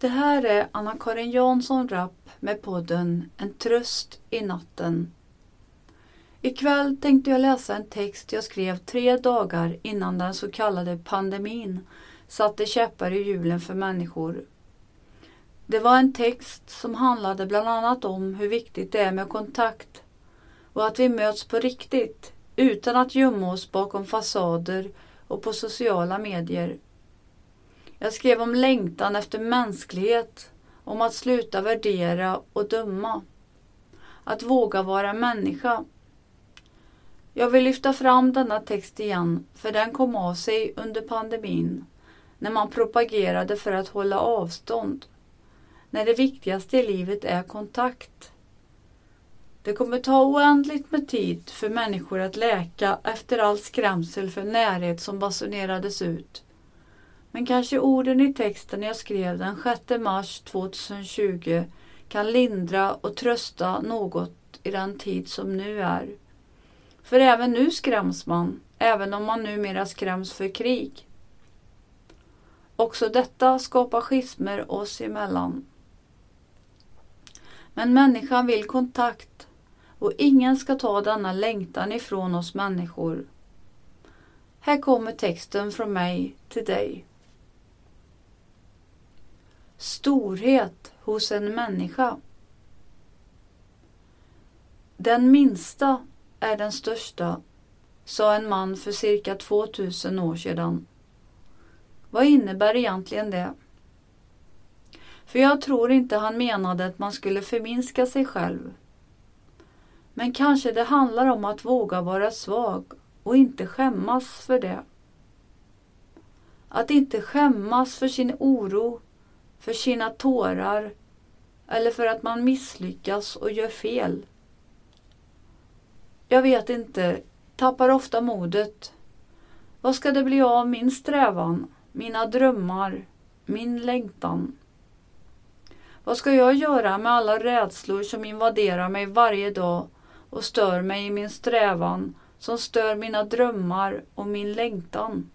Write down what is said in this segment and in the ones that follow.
Det här är Anna-Karin Jansson Rapp med podden En tröst i natten. Ikväll tänkte jag läsa en text jag skrev tre dagar innan den så kallade pandemin satte käppar i hjulen för människor. Det var en text som handlade bland annat om hur viktigt det är med kontakt och att vi möts på riktigt utan att gömma oss bakom fasader och på sociala medier. Jag skrev om längtan efter mänsklighet, om att sluta värdera och döma. Att våga vara människa. Jag vill lyfta fram denna text igen för den kom av sig under pandemin när man propagerade för att hålla avstånd. När det viktigaste i livet är kontakt. Det kommer ta oändligt med tid för människor att läka efter all skrämsel för närhet som basunerades ut. Men kanske orden i texten jag skrev den 6 mars 2020 kan lindra och trösta något i den tid som nu är. För även nu skräms man, även om man numera skräms för krig. Också detta skapar schismer oss emellan. Men människan vill kontakt och ingen ska ta denna längtan ifrån oss människor. Här kommer texten från mig till dig. Storhet hos en människa. Den minsta är den största, sa en man för cirka 2000 år sedan. Vad innebär egentligen det? För jag tror inte han menade att man skulle förminska sig själv. Men kanske det handlar om att våga vara svag och inte skämmas för det. Att inte skämmas för sin oro, för sina tårar eller för att man misslyckas och gör fel. Jag vet inte, tappar ofta modet. Vad ska det bli av min strävan, mina drömmar, min längtan? Vad ska jag göra med alla rädslor som invaderar mig varje dag och stör mig i min strävan, som stör mina drömmar och min längtan?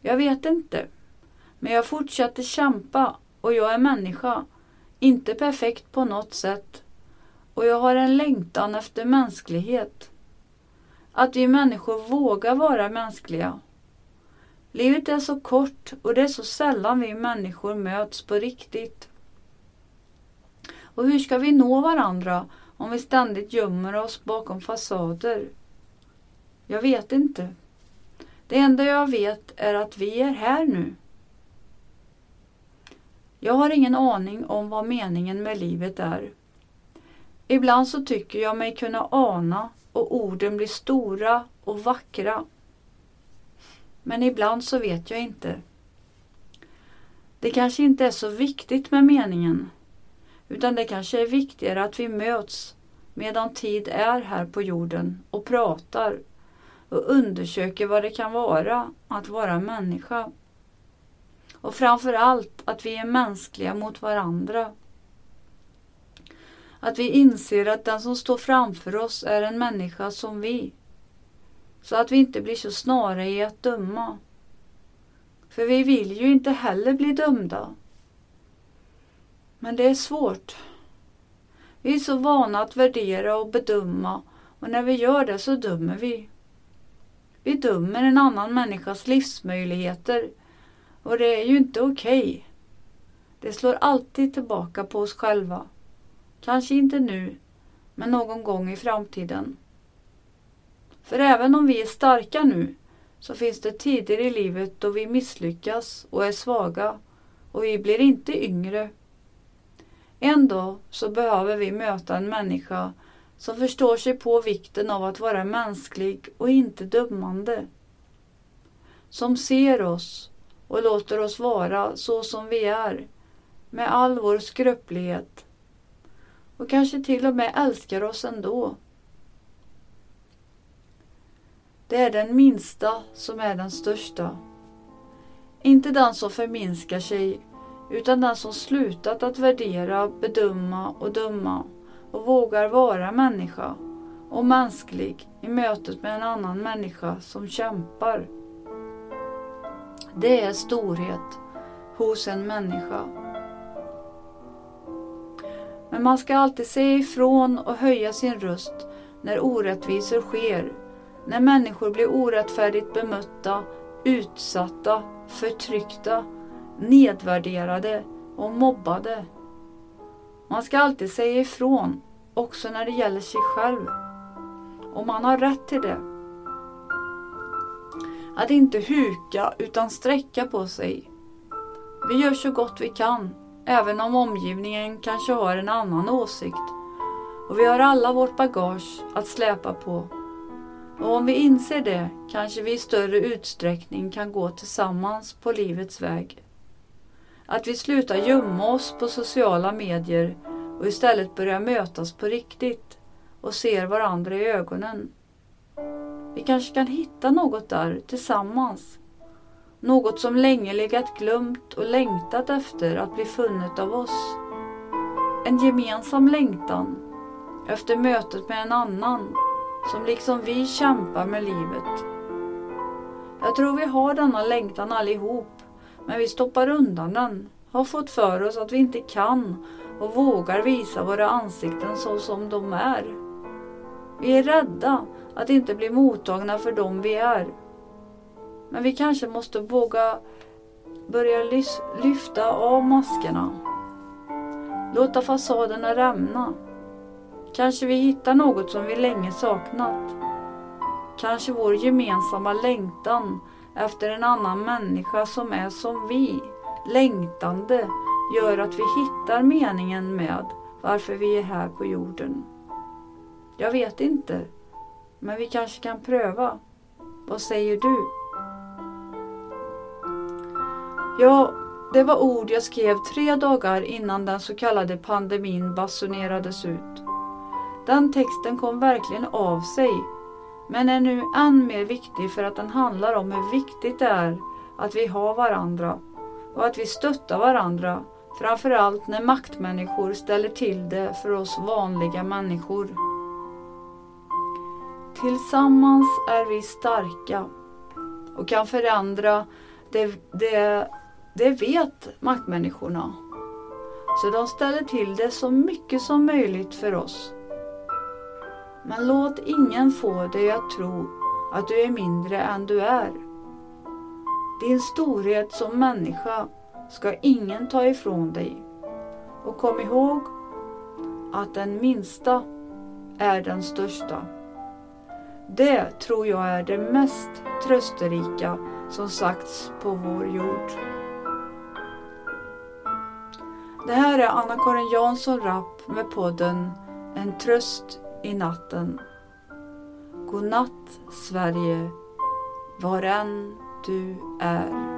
Jag vet inte. Men jag fortsätter kämpa och jag är människa. Inte perfekt på något sätt. Och jag har en längtan efter mänsklighet. Att vi människor vågar vara mänskliga. Livet är så kort och det är så sällan vi människor möts på riktigt. Och hur ska vi nå varandra om vi ständigt gömmer oss bakom fasader? Jag vet inte. Det enda jag vet är att vi är här nu. Jag har ingen aning om vad meningen med livet är. Ibland så tycker jag mig kunna ana och orden blir stora och vackra. Men ibland så vet jag inte. Det kanske inte är så viktigt med meningen. Utan det kanske är viktigare att vi möts medan tid är här på jorden och pratar och undersöker vad det kan vara att vara människa. Och framförallt att vi är mänskliga mot varandra. Att vi inser att den som står framför oss är en människa som vi. Så att vi inte blir så snara i att döma. För vi vill ju inte heller bli dömda. Men det är svårt. Vi är så vana att värdera och bedöma och när vi gör det så dömer vi. Vi dömer en annan människas livsmöjligheter och det är ju inte okej. Okay. Det slår alltid tillbaka på oss själva. Kanske inte nu, men någon gång i framtiden. För även om vi är starka nu så finns det tider i livet då vi misslyckas och är svaga och vi blir inte yngre. En dag så behöver vi möta en människa som förstår sig på vikten av att vara mänsklig och inte dömande. Som ser oss och låter oss vara så som vi är med all vår skröplighet och kanske till och med älskar oss ändå. Det är den minsta som är den största. Inte den som förminskar sig utan den som slutat att värdera, bedöma och döma och vågar vara människa och mänsklig i mötet med en annan människa som kämpar. Det är storhet hos en människa. Men man ska alltid säga ifrån och höja sin röst när orättvisor sker, när människor blir orättfärdigt bemötta, utsatta, förtryckta, nedvärderade och mobbade. Man ska alltid säga ifrån, också när det gäller sig själv. Och man har rätt till det. Att inte huka utan sträcka på sig. Vi gör så gott vi kan, även om omgivningen kanske har en annan åsikt. Och vi har alla vårt bagage att släpa på. Och om vi inser det kanske vi i större utsträckning kan gå tillsammans på livets väg. Att vi slutar gömma oss på sociala medier och istället börjar mötas på riktigt och ser varandra i ögonen. Vi kanske kan hitta något där tillsammans. Något som länge legat glömt och längtat efter att bli funnet av oss. En gemensam längtan efter mötet med en annan som liksom vi kämpar med livet. Jag tror vi har denna längtan allihop men vi stoppar undan den. Har fått för oss att vi inte kan och vågar visa våra ansikten så som de är. Vi är rädda att inte bli mottagna för dem vi är. Men vi kanske måste våga börja lyfta av maskerna. Låta fasaderna rämna. Kanske vi hittar något som vi länge saknat. Kanske vår gemensamma längtan efter en annan människa som är som vi, längtande, gör att vi hittar meningen med varför vi är här på jorden. Jag vet inte, men vi kanske kan pröva. Vad säger du? Ja, det var ord jag skrev tre dagar innan den så kallade pandemin basunerades ut. Den texten kom verkligen av sig men är nu än mer viktig för att den handlar om hur viktigt det är att vi har varandra och att vi stöttar varandra framförallt när maktmänniskor ställer till det för oss vanliga människor. Tillsammans är vi starka och kan förändra det, det, det vet maktmänniskorna. Så de ställer till det så mycket som möjligt för oss. Men låt ingen få dig att tro att du är mindre än du är. Din storhet som människa ska ingen ta ifrån dig. Och kom ihåg att den minsta är den största. Det tror jag är det mest trösterika som sagts på vår jord. Det här är Anna-Karin Jansson Rapp med podden En tröst i natten. God natt Sverige, var än du är.